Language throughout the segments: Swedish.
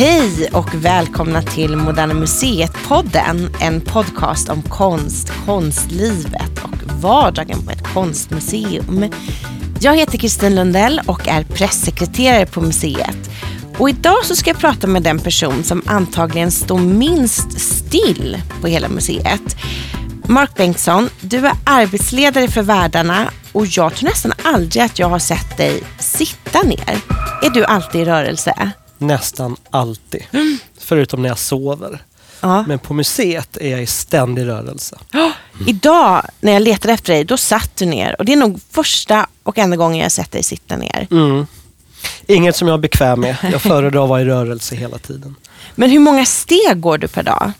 Hej och välkomna till Moderna Museet-podden. En podcast om konst, konstlivet och vardagen på ett konstmuseum. Jag heter Kristin Lundell och är pressekreterare på museet. Och idag så ska jag prata med den person som antagligen står minst still på hela museet. Mark Bengtsson, du är arbetsledare för värdarna och jag tror nästan aldrig att jag har sett dig sitta ner. Är du alltid i rörelse? Nästan alltid. Förutom när jag sover. Ja. Men på museet är jag i ständig rörelse. Oh, idag när jag letade efter dig, då satt du ner. Och det är nog första och enda gången jag sett dig sitta ner. Mm. Inget som jag är bekväm med. Jag föredrar att vara i rörelse hela tiden. Men hur många steg går du per dag?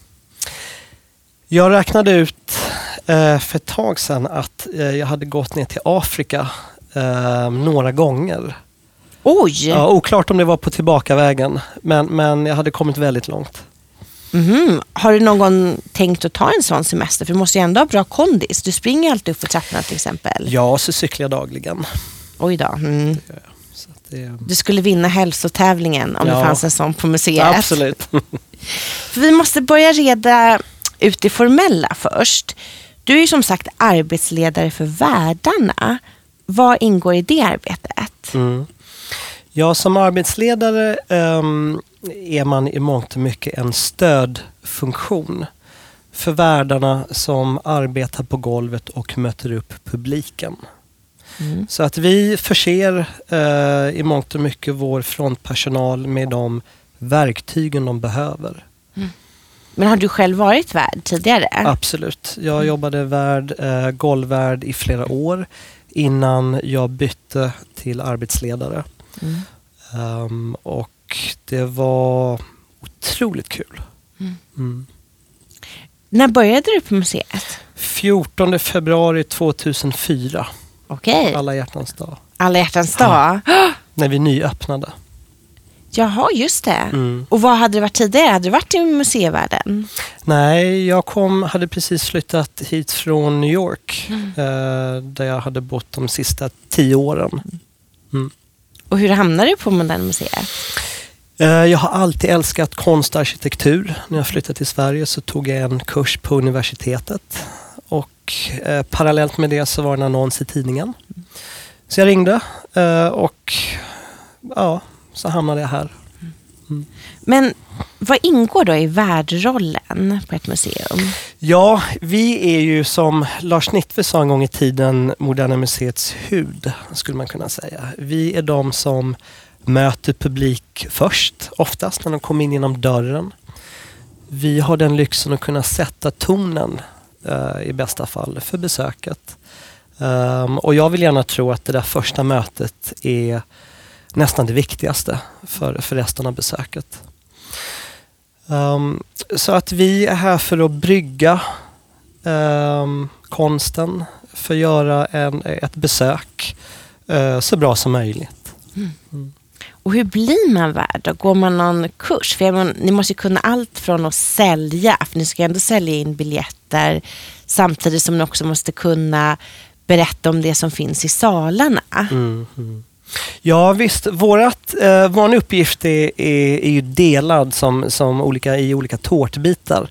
Jag räknade ut eh, för ett tag sedan att eh, jag hade gått ner till Afrika eh, några gånger. Oj! Ja, oklart om det var på tillbakavägen, men, men jag hade kommit väldigt långt. Mhm. Har du någon gång tänkt att ta en sån semester? För du måste ju ändå ha bra kondis. Du springer alltid upp för trapporna till exempel. Ja, så cyklar jag dagligen. Oj då. Mm. Det, Du skulle vinna hälsotävlingen om det Ja. fanns en sån på museet. absolut. För vi måste börja reda ut det formella först. Du är ju som sagt arbetsledare för värdarna. Vad ingår i det arbetet? Mm. Ja, som arbetsledare ehm, är man i mångt och mycket en stödfunktion för värdarna som arbetar på golvet och möter upp publiken. Mm. Så att vi förser eh, i mångt och mycket vår frontpersonal med de verktygen de behöver. Men har du själv varit värd tidigare? Absolut. Jag jobbade värd, eh, golvvärd i flera år innan jag bytte till arbetsledare. Mm. Ehm, och det var otroligt kul. Mm. Mm. När började du på museet? 14 februari 2004, Okej, alla hjärtans dag, alla hjärtans dag. när vi nyöppnade. Jaha, just det. Mm. Och vad hade det varit tidigare? Hade du varit i museivärlden? Nej, jag kom, hade precis flyttat hit från New York Mm. eh, där jag hade bott de sista tio åren. Och hur hamnade du på Moderna Museet? Eh, Jag har alltid älskat konst och arkitektur. När jag flyttade till Sverige så tog jag en kurs på universitetet. Och eh, parallellt med det så var det en annons i tidningen. Så jag ringde eh, och ja, så hamnade jag här. Men vad ingår då i värdrollen på ett museum? Ja, vi är ju som Lars Nittve sa en gång i tiden Moderna Museets hud, skulle man kunna säga. Vi är de som möter publik först, oftast när de kommer in genom dörren. Vi har den lyxen att kunna sätta tonen eh, i bästa fall för besöket. Um, och jag vill gärna tro att det där första mötet är nästan det viktigaste för, för resten av besöket. Ehm, så att vi är här för att brygga ehm, konsten, för att göra en, ett besök eh, så bra som möjligt. Och hur blir man värd? då? Går man någon kurs? För menar, ni måste ju kunna allt från att sälja, för ni ska ändå sälja in biljetter, samtidigt som ni också måste kunna berätta om det som finns i salarna. Mm, mm. Ja visst, vårat, eh, vår uppgift är, är, är ju delad som, som olika, i olika tårtbitar.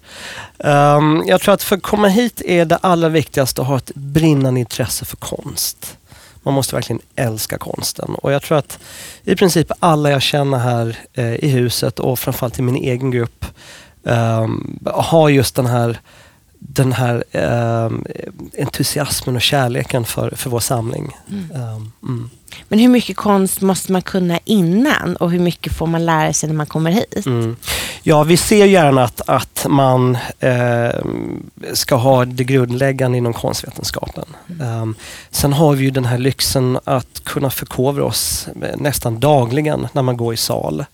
Um, jag tror att för att komma hit är det allra viktigaste att ha ett brinnande intresse för konst. Man måste verkligen älska konsten och jag tror att i princip alla jag känner här eh, i huset och framförallt i min egen grupp ehm, har just den här den här ehm, entusiasmen och kärleken för, för vår samling. Ehm, mm. Men hur mycket konst måste man kunna innan och hur mycket får man lära sig när man kommer hit? Mm. Ja, vi ser gärna att, att man eh, ska ha det grundläggande inom konstvetenskapen. Ehm, sen har vi ju den här lyxen att kunna förkovra oss eh, nästan dagligen när man går i sal.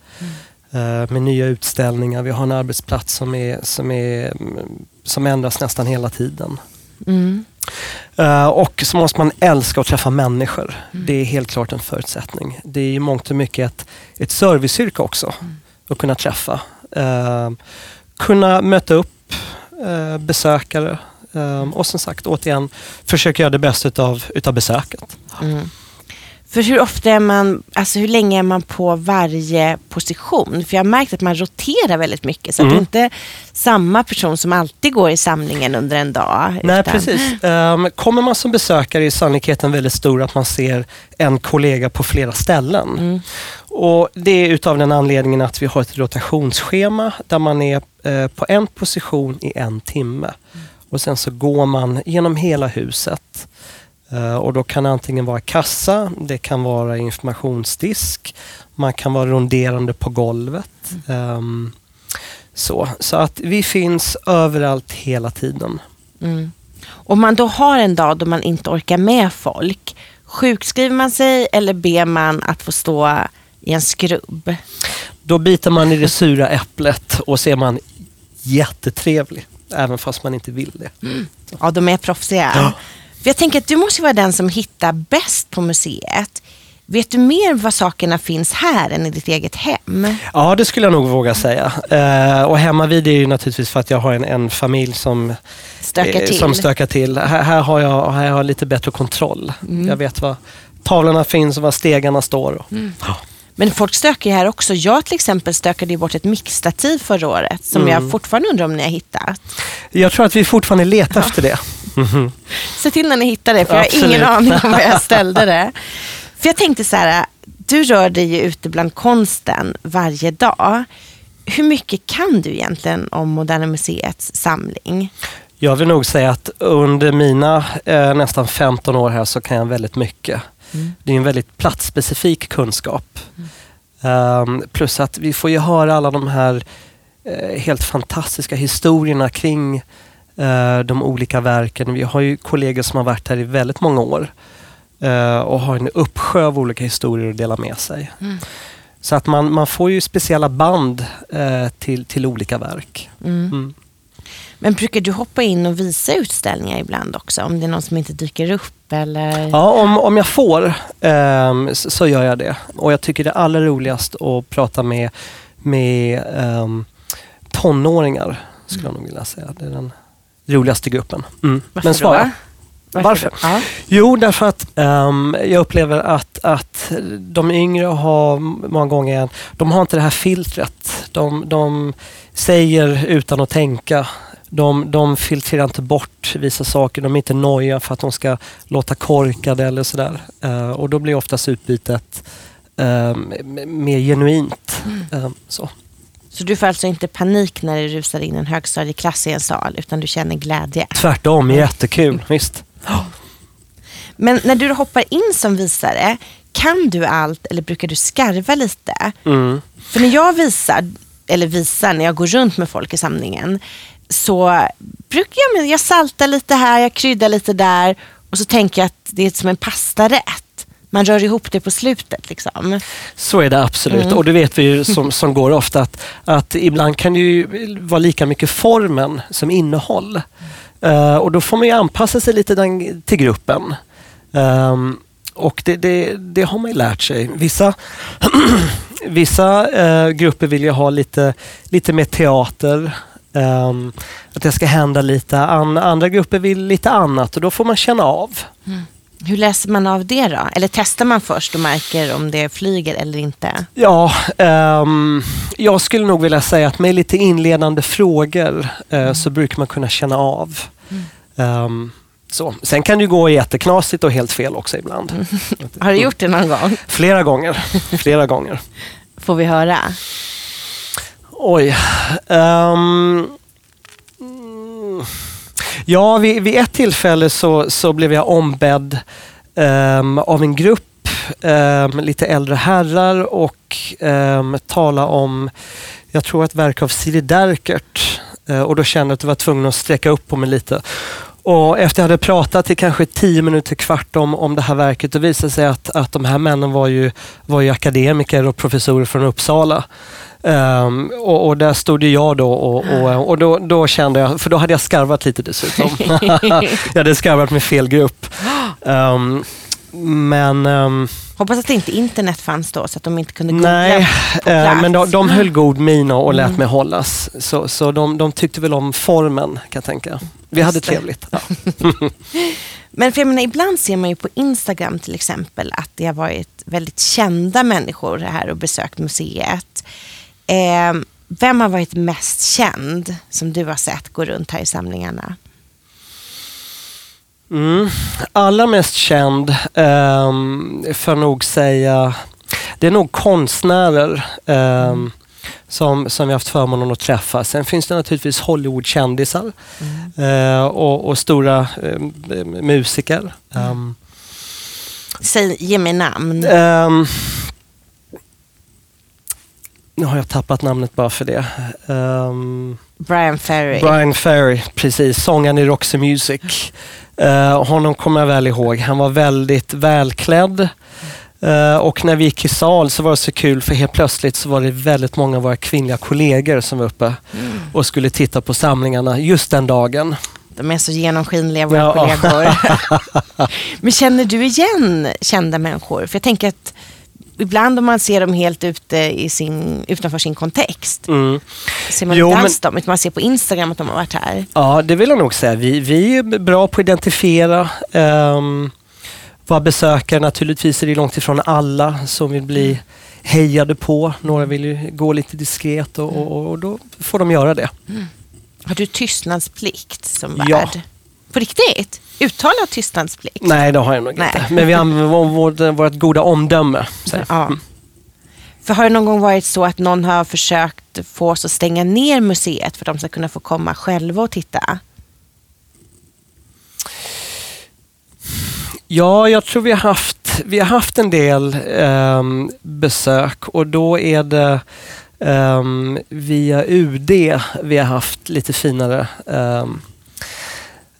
Eh, med nya utställningar. Vi har en arbetsplats som, är, som, är, mm, som ändras nästan hela tiden. Mm. Eh, och så måste man älska att träffa människor. Det är helt klart en förutsättning. Det är i mångt och mycket ett, ett serviceyrke också. Att kunna träffa. Eh, kunna möta upp eh, besökare. Och som sagt, återigen, försöka göra det bästa utav, utav besöket. Mm. För hur ofta är man, alltså hur länge är man på varje position? För jag har märkt att man roterar väldigt mycket. Så att det är inte samma person som alltid går i samlingen under en dag. Nej, utan- precis. Um, kommer man som besökare är sannolikheten väldigt stor att man ser en kollega på flera ställen. Och Det är utav den anledningen att vi har ett rotationsschema där man är eh, på en position i en timme. Och Sen så går man genom hela huset. Eh, och Då kan det antingen vara kassa, det kan vara informationsdisk, man kan vara ronderande på golvet. Ehm, så, så att vi finns överallt hela tiden. Mm. Om man då har en dag då man inte orkar med folk, sjukskriver man sig eller ber man att få stå i en skrubb? Då biter man i det sura äpplet och så är man jättetrevlig. Även fast man inte vill det. Ja, de är proffsiga. Ja. För jag tänker att du måste vara den som hittar bäst på museet. Vet du mer vad sakerna finns här än i ditt eget hem? Ja, det skulle jag nog våga säga. Eh, och hemma vid är ju naturligtvis för att jag har en, en familj som Stökar eh, till. Som stökar till. Här, här, har jag, här har jag lite bättre kontroll. Mm. Jag vet var tavlorna finns och var stegarna står. Och, ja. Men folk stökar ju här också. Jag till exempel stökade ju bort ett mixstativ förra året som Mm. jag fortfarande undrar om ni har hittat. Jag tror att vi fortfarande letar efter det. Mhm. Se till när ni hittar det, för jag har Absolut. ingen aning om var jag ställde det. För jag tänkte så här, du rör dig ju ute bland konsten varje dag. Hur mycket kan du egentligen om Moderna Museets samling? Jag vill nog säga att under mina eh, nästan 15 år här så kan jag väldigt mycket. Det är en väldigt platsspecifik kunskap. Ehm, plus att vi får ju höra alla de här eh, helt fantastiska historierna kring eh, de olika verken. Vi har ju kollegor som har varit här i väldigt många år eh, och har en uppsjö av olika historier att dela med sig. Så att man, man får ju speciella band eh, till, till olika verk. Mm. Mm. Men brukar du hoppa in och visa utställningar ibland också? Om det är någon som inte dyker upp eller? Ja, om, om jag får ehm, så, så gör jag det. Och jag tycker det är allra roligast att prata med, med ehm, tonåringar, skulle jag nog vilja säga. Det är den roligaste gruppen. Mm. Varför Men svara. då? Varför? Ja. Jo, därför att ehm, jag upplever att, att de yngre har många gånger, de har inte det här filtret. De, de säger utan att tänka. De, de filtrerar inte bort vissa saker. De är inte noja för att de ska låta korkade eller sådär. Eh, och då blir oftast utbytet m- mer genuint. Ehm, så. Så du får alltså inte panik när det rusar in en högstadieklass i en sal utan du känner glädje? Tvärtom, jättekul. Visst. Men när du hoppar in som visare, kan du allt eller brukar du skarva lite? Mm. För när jag visar, eller visar, när jag går runt med folk i samlingen så brukar jag, jag saltar lite här, jag kryddar lite där och så tänker jag att det är som en pastarätt. Man rör ihop det på slutet liksom. Så är det absolut. Och det vet vi ju som, som går ofta att, att ibland kan det ju vara lika mycket formen som innehåll. Eh, och då får man ju anpassa sig lite den, till gruppen. Ehm, och det, det, det har man ju lärt sig. Vissa, vissa eh, grupper vill ju ha lite, lite mer teater. Ehm, att det ska hända lite. An, andra grupper vill lite annat och då får man känna av. Hur läser man av det då? Eller testar man först och märker om det flyger eller inte? Ja, ehm, jag skulle nog vilja säga att med lite inledande frågor eh, så brukar man kunna känna av. Ehm, så. Sen kan det gå jätteknasigt och helt fel också ibland. Har du gjort det någon gång? Flera gånger. Flera gånger. Får vi höra? Oj. Um, ja, vid, vid ett tillfälle så, så blev jag ombedd um, av en grupp um, lite äldre herrar och um, tala om, jag tror ett verk av Siri Derkert. Uh, och då kände jag att jag var tvungen att sträcka upp på mig lite. Och efter jag hade pratat i kanske tio minuter, kvart om, om det här verket, då visade det sig att, att de här männen var ju, var ju akademiker och professorer från Uppsala. Ehm, och, och där stod ju jag då och, och, och då, då kände jag, för då hade jag skarvat lite dessutom. jag hade skarvat med fel grupp. Ehm, men ehm, Hoppas att inte internet fanns då så att de inte kunde googla nej, på eh, plats. men de, de höll god min och, lät Mm. mig hållas. Så, så de, de tyckte väl om formen kan jag tänka. Vi hade Just det. trevligt. Ja. Men för jag menar, ibland ser man ju på Instagram till exempel att det har varit väldigt kända människor här och besökt museet. Eh, vem har varit mest känd som du har sett gå runt här i samlingarna? Mm. Allra mest känd um, får jag nog säga, det är nog konstnärer ehm, som, som vi haft förmånen att träffa. Sen finns det naturligtvis Hollywoodkändisar eh, och, och stora eh, musiker. Um, Säg, ge mig namn. ehm, nu har jag tappat namnet bara för det. Ehm, Brian Ferry. Brian Ferry, precis. Sångaren i Roxy Music. Eh, honom kommer jag väl ihåg. Han var väldigt välklädd. Eh, och när vi gick i sal så var det så kul för helt plötsligt så var det väldigt många av våra kvinnliga kollegor som var uppe och skulle titta på samlingarna just den dagen. De är så genomskinliga våra Ja. kollegor. Men känner du igen kända människor? För jag tänker att ibland om man ser dem helt ute i sin, utanför sin kontext Mm. ser man Jo, inte men- alls dem. Utan man ser på Instagram att de har varit här. Ja, det vill jag nog säga. Vi, vi är bra på att identifiera um, våra besökare. Naturligtvis är det långt ifrån alla som vill bli hejade på. Några vill ju gå lite diskret och, och, och då får de göra det. Har du tystnadsplikt som värd? Ja. På riktigt? Uttalad tystnadsplikt? Nej, det har jag nog Nej. inte. Men vi använder vår, vår, vårt goda omdöme. Så. Ja. För har det någon gång varit så att någon har försökt få oss att stänga ner museet för att de ska kunna få komma själva och titta? Ja, jag tror vi har haft, vi har haft en del ehm, besök och då är det ehm, via UD vi har haft lite finare ehm,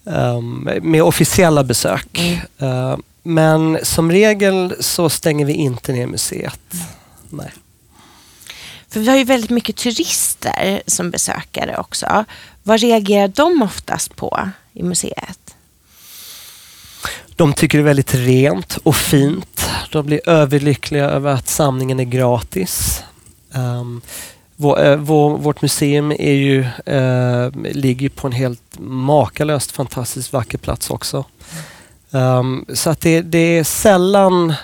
ehm, med officiella besök. Mm. Ehm, men som regel så stänger vi inte ner museet. Nej. För vi har ju väldigt mycket turister som besökare också. Vad reagerar de oftast på i museet? De tycker det är väldigt rent och fint. De blir överlyckliga över att samlingen är gratis. Um, vår, eh, vår, vårt museum är ju, eh, ligger på en helt makalöst fantastiskt vacker plats också. Um, så att det, det är sällan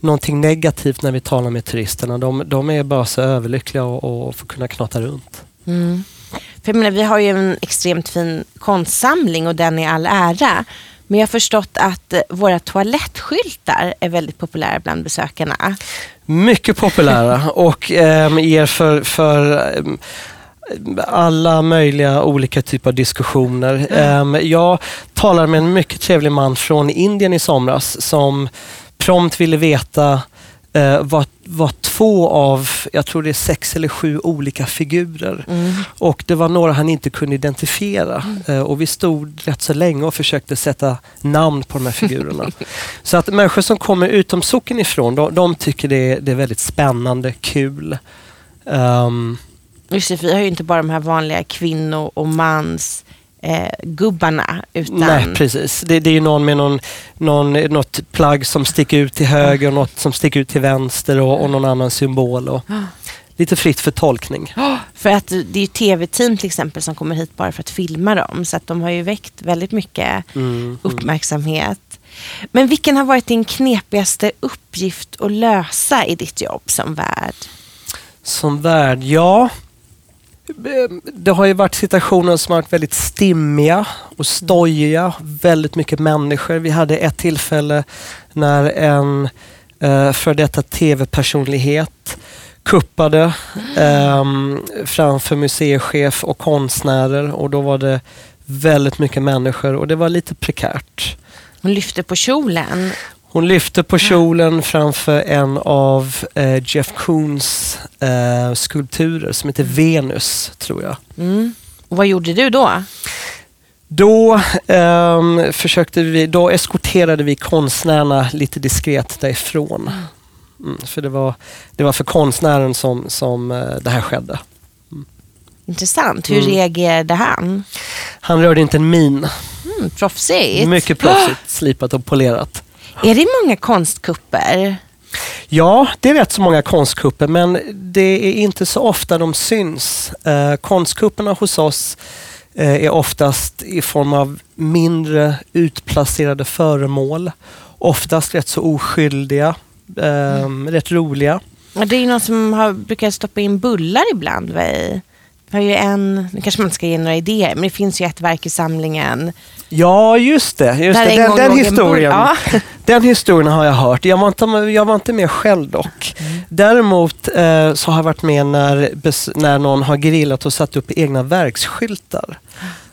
någonting negativt när vi talar med turisterna. De, de är bara så överlyckliga och, och får kunna knata runt. Mm. För jag menar, vi har ju en extremt fin konstsamling och den är all ära. Men jag har förstått att eh, våra toalettskyltar är väldigt populära bland besökarna. Mycket populära och ehm, ger för, för ehm, alla möjliga olika typer av diskussioner. Ehm, jag talade med en mycket trevlig man från Indien i somras som prompt ville veta eh, vad, vad två av, jag tror det är sex eller sju olika figurer Mm. och det var några han inte kunde identifiera. Eh, och vi stod rätt så länge och försökte sätta namn på de här figurerna. så att människor som kommer utom socken ifrån, de, de tycker det är, det är väldigt spännande, kul. Ehm, Just det, vi har ju inte bara de här vanliga kvinno och mans eh, gubbarna. Utan nej, precis. Det, det är ju någon med någon, någon, något plagg som sticker ut till höger och något som sticker ut till vänster och, och någon annan symbol. Och, lite fritt för tolkning. För att det är ju tv-team till exempel som kommer hit bara för att filma dem. Så att de har ju väckt väldigt mycket Mm. uppmärksamhet. Men vilken har varit din knepigaste uppgift att lösa i ditt jobb som värd? Som värd, ja. Eh, det har ju varit situationer som har varit väldigt stimmiga och stojiga. Väldigt mycket människor. Vi hade ett tillfälle när en eh, för detta tv-personlighet kuppade eh, framför museichef och konstnärer och då var det väldigt mycket människor och det var lite prekärt. Hon lyfte på kjolen. Hon lyfte på kjolen framför en av eh, Jeff Koons eh, skulpturer som heter Venus, tror jag. Mm. Och vad gjorde du då? Då, ehm, försökte vi, då eskorterade vi konstnärerna lite diskret därifrån. Mm, för det var, det var för konstnären som, som eh, det här skedde. Intressant. Hur Mm. reagerade han? Han rörde inte en min. Mm, proffsigt. Mycket proffsigt, slipat och polerat. Är det många konstkupper? Ja, det är rätt så många konstkupper men det är inte så ofta de syns. Eh, konstkupperna hos oss eh, är oftast i form av mindre utplacerade föremål. Oftast rätt så oskyldiga, eh, mm. rätt roliga. Det är någon som har, brukar stoppa in bullar ibland. Va? Har ju en, nu kanske man inte ska ge några idéer, men det finns ju ett verk i samlingen. Ja, just det. Just det. Den, den historien, ja. den historien har jag hört. Jag var inte, jag var inte med själv dock. Mm. Däremot eh, så har jag varit med när, när någon har grillat och satt upp egna verksskyltar.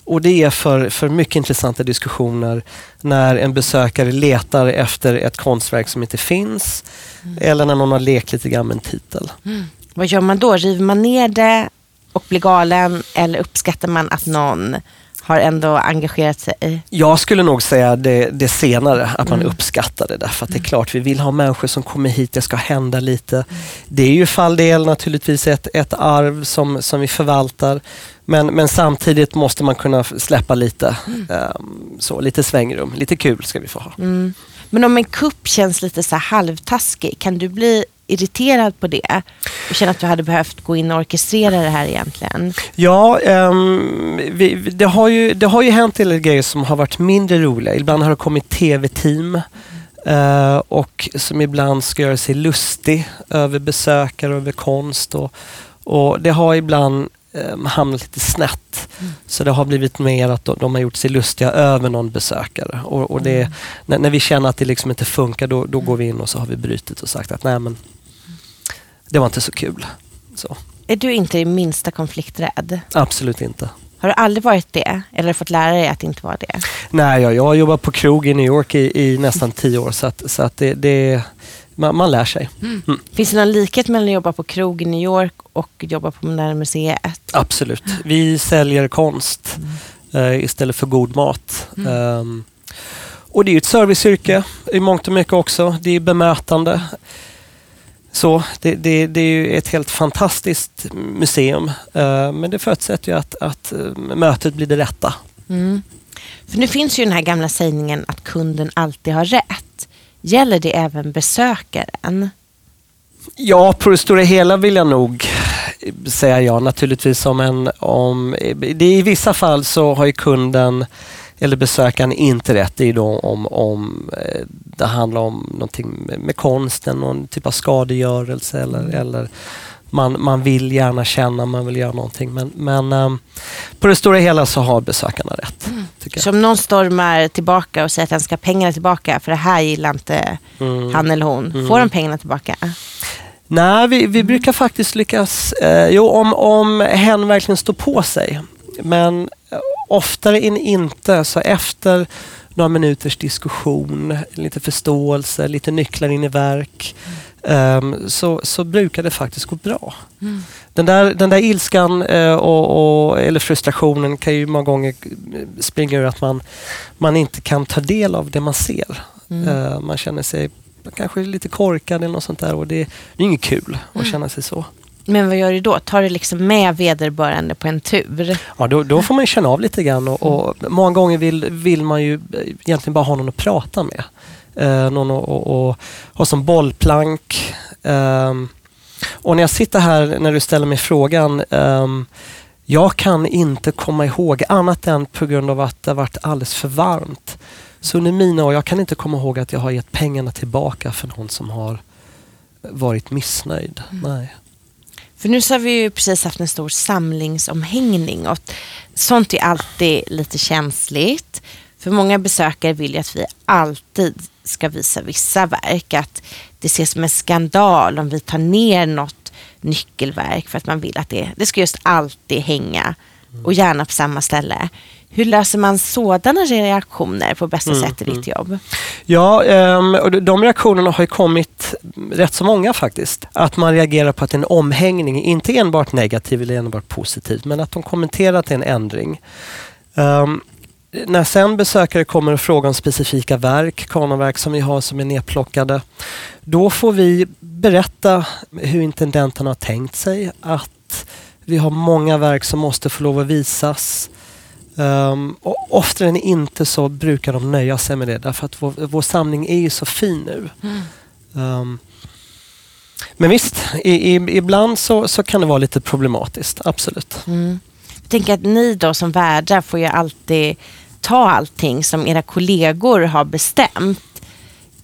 Och det är för, för mycket intressanta diskussioner när en besökare letar efter ett konstverk som inte finns mm. eller när någon har lekt lite grann med en titel. Mm. Vad gör man då? River man ner det och blir galen eller uppskattar man att någon har ändå engagerat sig? Jag skulle nog säga det, det senare, att man mm. uppskattar det. Därför att det är mm. klart, vi vill ha människor som kommer hit, det ska hända lite. Mm. Det är ju fall del naturligtvis ett, ett arv som, som vi förvaltar. Men, men samtidigt måste man kunna släppa lite, mm. um, så, lite svängrum. Lite kul ska vi få ha. Mm. Men om en kupp känns lite så halvtaskig, kan du bli irriterad på det och känner att du hade behövt gå in och orkestrera det här egentligen? Ja, um, vi, det, har ju, det har ju hänt en del grejer som har varit mindre roliga. Ibland har det kommit tv-team uh, och som ibland ska göra sig lustig över besökare, över konst. Och, och det har ibland um, hamnat lite snett. Mm. Så det har blivit mer att de, de, har gjort sig lustiga över någon besökare. Och, och det, mm. när, när, vi känner att det liksom inte funkar då, då går vi in och så har vi brutit och sagt att nej men det var inte så kul. Så. Är du inte det minsta konflikträdd? Absolut inte. Har du aldrig varit det? Eller fått lära dig att inte vara det? Nej, jag, jag har jobbat på krog i New York i, i nästan tio år så att, så att det, det man, man, lär sig. Mm. Mm. Finns det någon likhet mellan att jobba på krog i New York och jobba på Moderna Museet? Absolut. Vi säljer konst mm. uh, istället för god mat. Um, och det är ett serviceyrke i mångt och mycket också. Det är bemötande. Så det, det, det, är ju ett helt fantastiskt museum. Uh, men det förutsätter ju att, att uh, mötet blir det rätta. Mm. För nu finns ju den här gamla sägningen att kunden alltid har rätt. Gäller det även besökaren? Ja, på det stora hela vill jag nog säga ja. Naturligtvis om en... Om, det I vissa fall så har ju kunden eller besökaren inte rätt. Det är då om, om eh, det handlar om någonting med, konsten, någon typ av skadegörelse eller, mm. eller man, man vill gärna känna, man vill göra någonting. Men, men um, på det stora hela så har besökarna rätt. Mm. Så om någon stormar tillbaka och säger att han ska ha pengarna tillbaka för det här gillar inte mm. han eller hon. Mm. Får de pengarna tillbaka? Nej, vi, vi brukar faktiskt lyckas. Eh, jo, om, om hen verkligen står på sig. Men oftare än inte så efter några minuters diskussion, lite förståelse, lite nycklar in i verk. Um, så, så brukar det faktiskt gå bra. Mm. Den, där, den där ilskan uh, och, och, eller frustrationen kan ju många gånger springa ur att man, man inte kan ta del av det man ser. Mm. Uh, man känner sig kanske lite korkad eller något sånt där och det, det är inget kul att mm. känna sig så. Men vad gör du då? Tar du liksom med vederbörande på en tur? Ja, då, då får man känna av lite grann och, och, många gånger vill, vill man ju egentligen bara ha någon att prata med. Eh, någon att ha som bollplank. Eh, och när jag sitter här, när du ställer mig frågan, eh, jag kan inte komma ihåg annat än på grund av att det har varit alldeles för varmt. Så under mina år, jag kan inte komma ihåg att jag har gett pengarna tillbaka för någon som har varit missnöjd. Mm. Nej. För nu så har vi ju precis haft en stor samlingsomhängning och sånt är alltid lite känsligt. För många besökare vill ju att vi alltid ska visa vissa verk. Att det ses som en skandal om vi tar ner något nyckelverk för att man vill att det, det ska just alltid hänga och gärna på samma ställe. Hur löser man sådana reaktioner på bästa mm, sätt i ditt mm. jobb? Ja, och de reaktionerna har kommit rätt så många faktiskt. Att man reagerar på att en omhängning, inte enbart negativ eller enbart positiv, men att de kommenterar att det är en ändring. Um, när sen besökare kommer och frågar om specifika verk, kanonverk som vi har som är nedplockade, då får vi berätta hur intendenten har tänkt sig att vi har många verk som måste få lov att visas Um, och oftare än inte så brukar de nöja sig med det därför att vår, vår samling är ju så fin nu. Um, men visst, i, i, ibland så, så kan det vara lite problematiskt, absolut. Mm. Jag tänker att ni då som värdar får ju alltid ta allting som era kollegor har bestämt.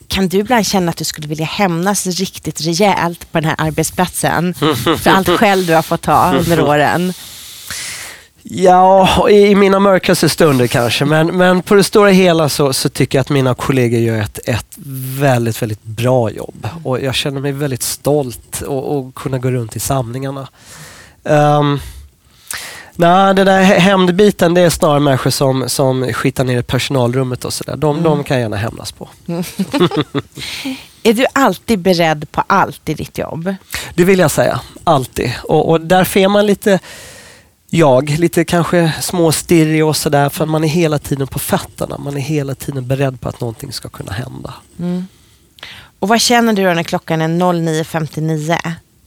Kan du ibland känna att du skulle vilja hämnas riktigt rejält på den här arbetsplatsen för allt skäll du har fått ta under åren? Ja, i mina mörkaste stunder kanske. Men, men på det stora hela så, så tycker jag att mina kollegor gör ett, ett väldigt, väldigt bra jobb. Och jag känner mig väldigt stolt att kunna gå runt i samlingarna. Um, Nej, det där hämndbiten det är snarare människor som, som skitar ner i personalrummet och sådär. De, mm. de kan jag gärna hämnas på. är du alltid beredd på allt i ditt jobb? Det vill jag säga. Alltid. Och, och därför är man lite jag, lite kanske småstirrig och sådär för man är hela tiden på fötterna. Man är hela tiden beredd på att någonting ska kunna hända. Mm. Och vad känner du då när klockan är 09.59?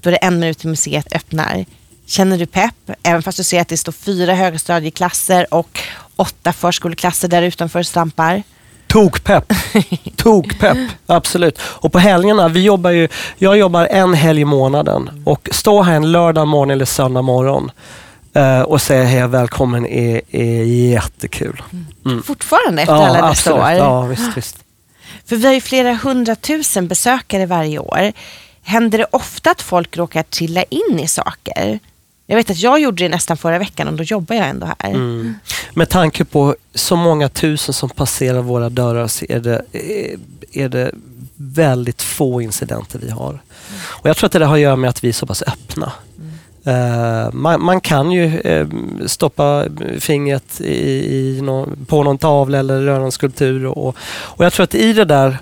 Då är det en minut till museet öppnar. Känner du pepp? Även fast du ser att det står fyra högstadieklasser och åtta förskoleklasser där utanför stampar. Tokpepp. Tokpepp, absolut. Och på helgerna, vi jobbar ju, jag jobbar en helg i månaden och stå här en lördag morgon eller söndag morgon uh, och säga hej välkommen är, är jättekul. Mm. Fortfarande efter ja, alla dessa år? Ja, visst, visst. För vi har ju flera hundratusen besökare varje år. Händer det ofta att folk råkar trilla in i saker? Jag vet att jag gjorde det nästan förra veckan och då jobbar jag ändå här. Mm. Med tanke på så många tusen som passerar våra dörrar så är det, är det väldigt få incidenter vi har. Och Jag tror att det har att göra med att vi är så pass öppna. Uh, man, man, kan ju uh, stoppa fingret i, i någon, på någon tavla eller röra en skulptur. Och, och jag tror att i det där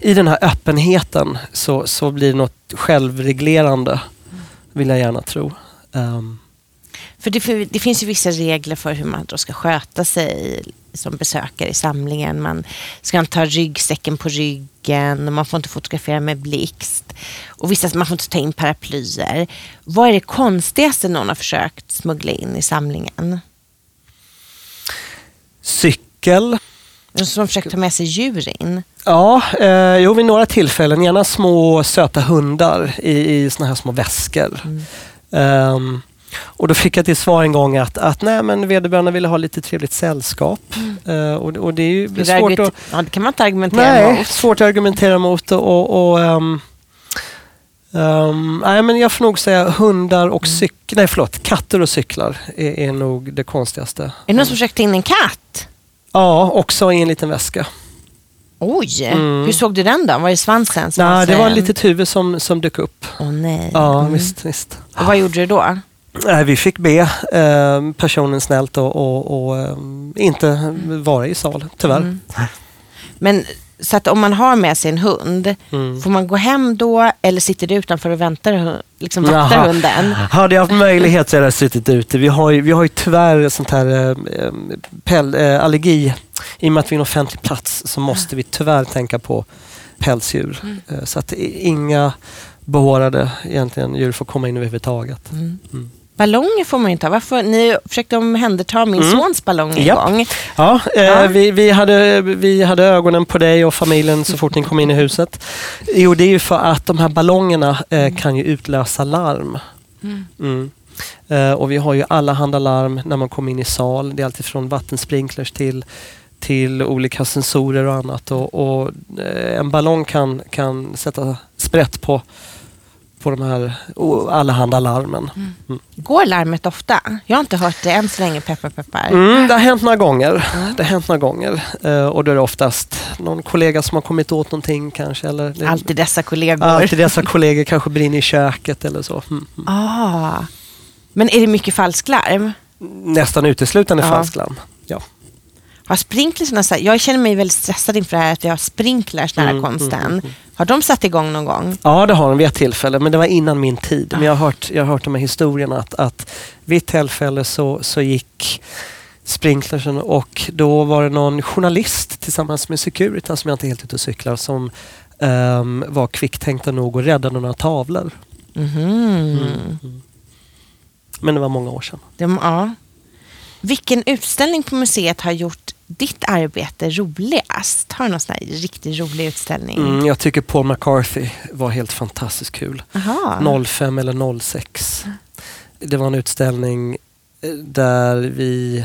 i den här öppenheten så, så blir det något självreglerande, vill jag gärna tro. Um. För det, det, finns ju vissa regler för hur man då ska sköta sig som besökare i samlingen. Man ska inte ha ryggsäcken på ryggen, man får inte fotografera med blixt. Och vissa, man får inte ta in paraplyer. Vad är det konstigaste någon har försökt smuggla in i samlingen? Cykel. Som försökt ta med sig djur in? Ja, eh, jo, vid några tillfällen. Gärna små söta hundar i, i såna här små väskor. Mm. Um, och då fick jag till svar en gång att, att nej, men vederbörande ville ha lite trevligt sällskap. Mm. Uh, och, och, det är ju det svårt att... Ja, det kan man inte argumentera nej, mot. svårt att argumentera mot. Och, och um, um, nej, men jag får nog säga hundar och mm. cyklar. Nej, förlåt. Katter och cyklar är, är nog det konstigaste. Är det någon som försökte in en katt? Ja, också i en liten väska. Oj, mm. hur såg du den då? Var det svansen? Som nej, det var ett litet huvud som, som dök upp. Åh oh, nej. Ja, mm. visst, visst. Och vad gjorde du då? Vi fick be eh, personen snällt och, och, och eh, inte vara i sal, tyvärr. Mm. Men så att om man har med sig en hund, mm. får man gå hem då eller sitter du utanför och väntar, liksom vaktar hunden? Hade jag haft möjlighet så hade jag suttit ute. Vi har ju, vi har ju tyvärr sånt här äh, päl, äh, allergi. I och med att vi är en offentlig plats så måste vi tyvärr tänka på pälsdjur. Mm. Äh, så att inga behårade egentligen djur får komma in överhuvudtaget. Mm. Mm. Ballonger får man ju inte ha. Varför? Ni försökte omhänderta min mm. sons ballong en Japp. gång. Ja, eh, ja. Vi, vi, hade, vi hade ögonen på dig och familjen så fort ni kom in i huset. Jo, det är ju för att de här ballongerna eh, kan ju utlösa larm. Mm. mm. Eh, och vi har ju alla handa larm när man kommer in i sal. Det är alltid från vattensprinklers till till olika sensorer och annat. Och, och eh, en ballong kan, kan sätta sprätt på på de här allehanda larmen. Mm. Mm. Går larmet ofta? Jag har inte hört det än så länge, peppar peppar. Mm, det har hänt några gånger. Mm. Det har hänt några gånger. Uh, och då är det oftast någon kollega som har kommit åt någonting kanske. Eller, alltid dessa kollegor. Alltid dessa kollegor kanske brinner i köket eller så. Mm, mm. Ah. Men är det mycket falsklarm? Nästan uteslutande ja. falsklarm. Ja. Har sprinklersna, jag känner mig väldigt stressad inför det här att vi har sprinklers nära mm, konsten. Mm, mm. Har de satt igång någon gång? Ja, det har de vid ett tillfälle, men det var innan min tid. Men jag har hört, jag har hört de här historierna att, att vid ett tillfälle så, så gick sprinklersen och då var det någon journalist tillsammans med Securitas, som jag inte är helt ute och cyklar, som um, var kvicktänkta nog och räddade några tavlor. Mm. Mm. Men det var många år sedan. Det, ja. Vilken utställning på museet har gjort ditt arbete roligast? Har du någon sån här riktigt rolig utställning? Mm, jag tycker Paul McCarthy var helt fantastiskt kul. Aha. 05 eller 06. Det var en utställning eh, där vi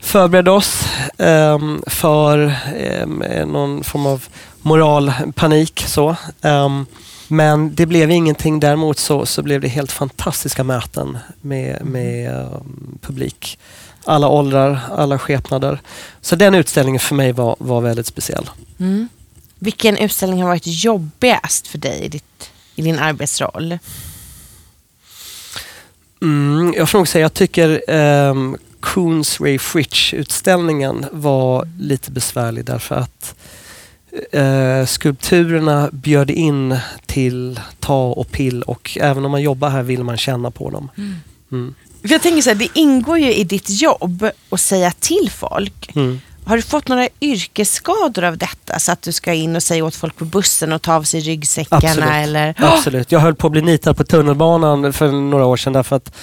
förberedde oss um, för um, någon form av moralpanik. Så. Um, men det blev ingenting. Däremot så, så blev det helt fantastiska möten med, med publik. Alla åldrar, alla skepnader. Så den utställningen för mig var, var väldigt speciell. Mm. Vilken utställning har varit jobbigast för dig i, ditt, i din arbetsroll? Mm, jag får nog säga, jag tycker um, Coons Ray Fritch-utställningen var lite besvärlig därför att uh, skulpturerna bjöd in till ta och pill och även om man jobbar här vill man känna på dem. Mm. Mm. För jag tänker så här, det ingår ju i ditt jobb att säga till folk. Mm. Har du fått några yrkesskador av detta? Så att du ska in och säga åt folk på bussen och ta av sig ryggsäckarna? Absolut. Eller? Absolut. Jag höll på att bli nitad på tunnelbanan för några år sedan därför att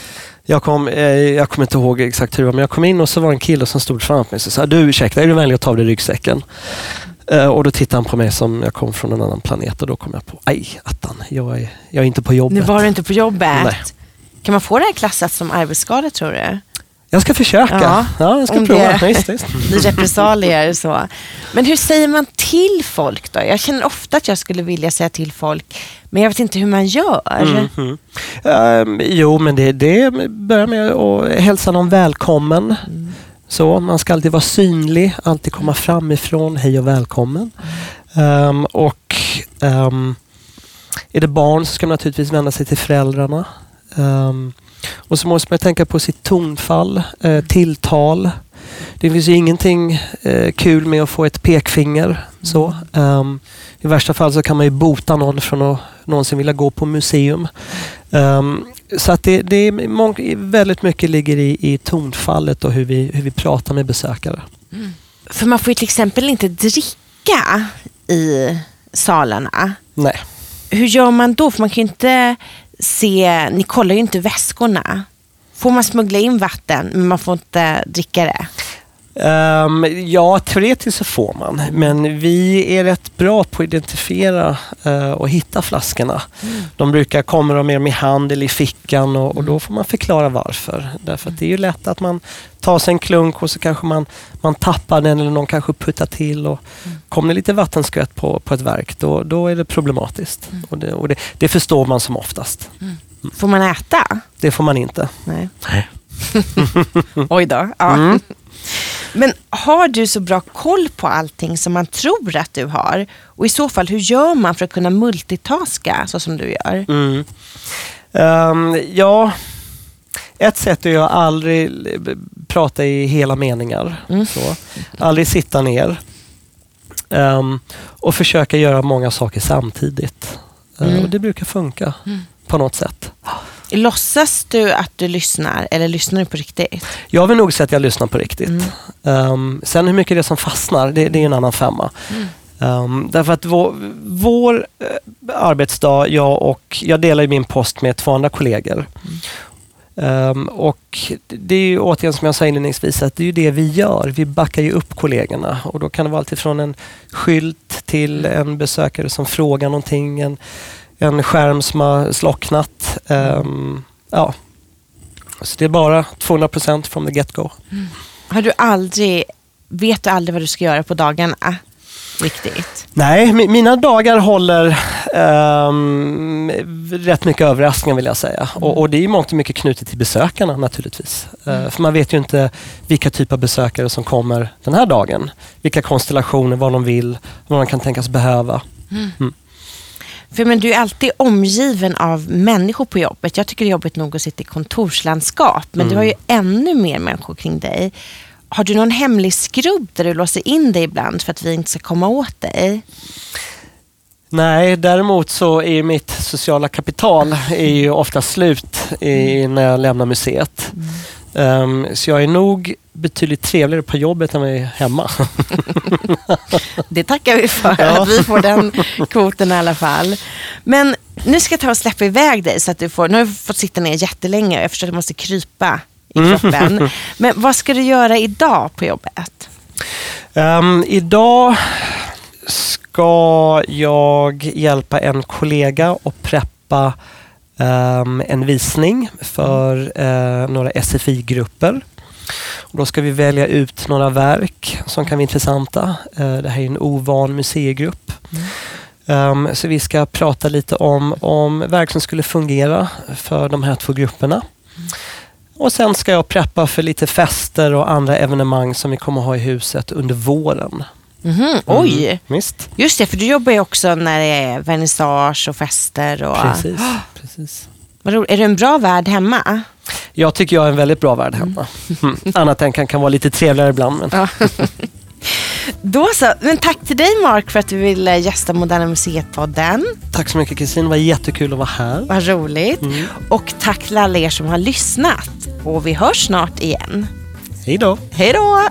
jag kom, eh, jag kommer inte ihåg exakt hur det var, men jag kom in och så var det en kille som stod framför mig och sa du ursäkta, är du vänlig att ta av dig ryggsäcken? Uh, och då tittade han på mig som jag kom från en annan planet och då kom jag på, aj attan, jag är, jag är inte på jobbet. Nu var du inte på jobbet. Nej. Kan man få det här klassat som arbetsskada tror du? Jag ska försöka. Ja, ja jag ska prova. Det just, blir repressalier så. Men hur säger man till folk då? Jag känner ofta att jag skulle vilja säga till folk, men jag vet inte hur man gör. Mm -hmm. um, jo, men det, det börjar med att hälsa någon välkommen. Mm. Så, man ska alltid vara synlig, alltid komma framifrån. Hej och välkommen. Um, och um, är det barn så ska man naturligtvis vända sig till föräldrarna. Um, och så måste man tänka på sitt tonfall, eh, tilltal. Det finns ju ingenting eh, kul med att få ett pekfinger. Så. Um, I värsta fall så kan man ju bota någon från att någonsin vilja gå på museum. Um, så att det, det är väldigt mycket ligger i, i tonfallet och hur vi, hur vi pratar med besökare. Mm. För man får ju till exempel inte dricka i salarna. Nej. Hur gör man då? För man kan ju inte se, ni kollar ju inte väskorna. Får man smuggla in vatten men man får inte dricka det? Um, ja, teoretiskt så får man. Men vi är rätt bra på att identifiera uh, och hitta flaskorna. Mm. De brukar komma med i hand eller i fickan och, och, då får man förklara varför. Därför att det är ju lätt att man tar sig en klunk och så kanske man, man tappar den eller någon kanske puttar till. Och mm. Kommer det lite vattenskvätt på, på ett verk då, då är det problematiskt. Mm. Och, det, och det, det, förstår man som oftast. Mm. Får man äta? Det får man inte. Nej. Nej. Oj då. Ja. Men har du så bra koll på allting som man tror att du har? Och i så fall, hur gör man för att kunna multitaska så som du gör? Mm. Um, ja, ett sätt är att aldrig prata i hela meningar. Mm. Så. Aldrig sitta ner. Um, och försöka göra många saker samtidigt. Uh, mm. och Det brukar funka mm. på något sätt. Låtsas du att du lyssnar eller lyssnar du på riktigt? Jag vill nog säga att jag lyssnar på riktigt. Mm. Um, sen hur mycket det är som fastnar, det, det är en annan femma. Mm. Um, därför att vår, vår uh, arbetsdag, jag och jag delar min post med två andra kollegor. Mm. Um, och det är ju återigen som jag sa inledningsvis att det är ju det vi gör. Vi backar ju upp kollegorna och då kan det vara alltifrån en skylt till en besökare som frågar någonting, en, en skärm som har slocknat. Um, ja. Så det är bara 200% from the get-go. Mm. Har du aldrig, vet du aldrig vad du ska göra på dagarna? Riktigt? Nej, mina dagar håller um, rätt mycket överraskningar vill jag säga. Mm. Och, och, det är mångt och mycket knutet till besökarna naturligtvis. Mm. Uh, för man vet ju inte vilka typer av besökare som kommer den här dagen. Vilka konstellationer, vad de vill, vad de kan tänkas behöva. Mm. Mm. För men du är alltid omgiven av människor på jobbet. Jag tycker det är jobbigt nog att sitta i kontorslandskap. Men mm. du har ju ännu mer människor kring dig. Har du någon hemlig skrubb där du låser in dig ibland för att vi inte ska komma åt dig? Nej, däremot så är mitt sociala kapital är ju ofta slut i, när jag lämnar museet. Mm. Um, så jag är nog betydligt trevligare på jobbet än vad jag är hemma. det tackar vi för, ja. att vi får den kvoten i alla fall. Men nu ska jag ta och släppa iväg dig så att du får, nu har du fått sitta ner jättelänge och jag förstår att du måste krypa i kroppen. Men vad ska du göra idag på jobbet? Um, idag ska jag hjälpa en kollega att preppa um, en visning för uh, några SFI-grupper. Och då ska vi välja ut några verk som kan vara intressanta. Uh, det här är en ovan museigrupp. Mm. Um, så vi ska prata lite om, om verk som skulle fungera för de här två grupperna. Mm. Och sen ska jag preppa för lite fester och andra evenemang som vi kommer ha i huset under våren. Mm, oj! Mm, visst. Just det, för du jobbar ju också när det är vernissage och fester. Och... Precis. precis. Är du en bra värd hemma? Jag tycker jag är en väldigt bra värd hemma. Mm. Annat än kan, kan vara lite trevligare ibland. Men... Ja. Då så. Men tack till dig Mark för att du ville gästa Moderna Museet-podden. Tack så mycket Kristin. Det var jättekul att vara här. Vad roligt. Mm. Och tack till alla er som har lyssnat. Och vi hörs snart igen. Hej då. Hej då.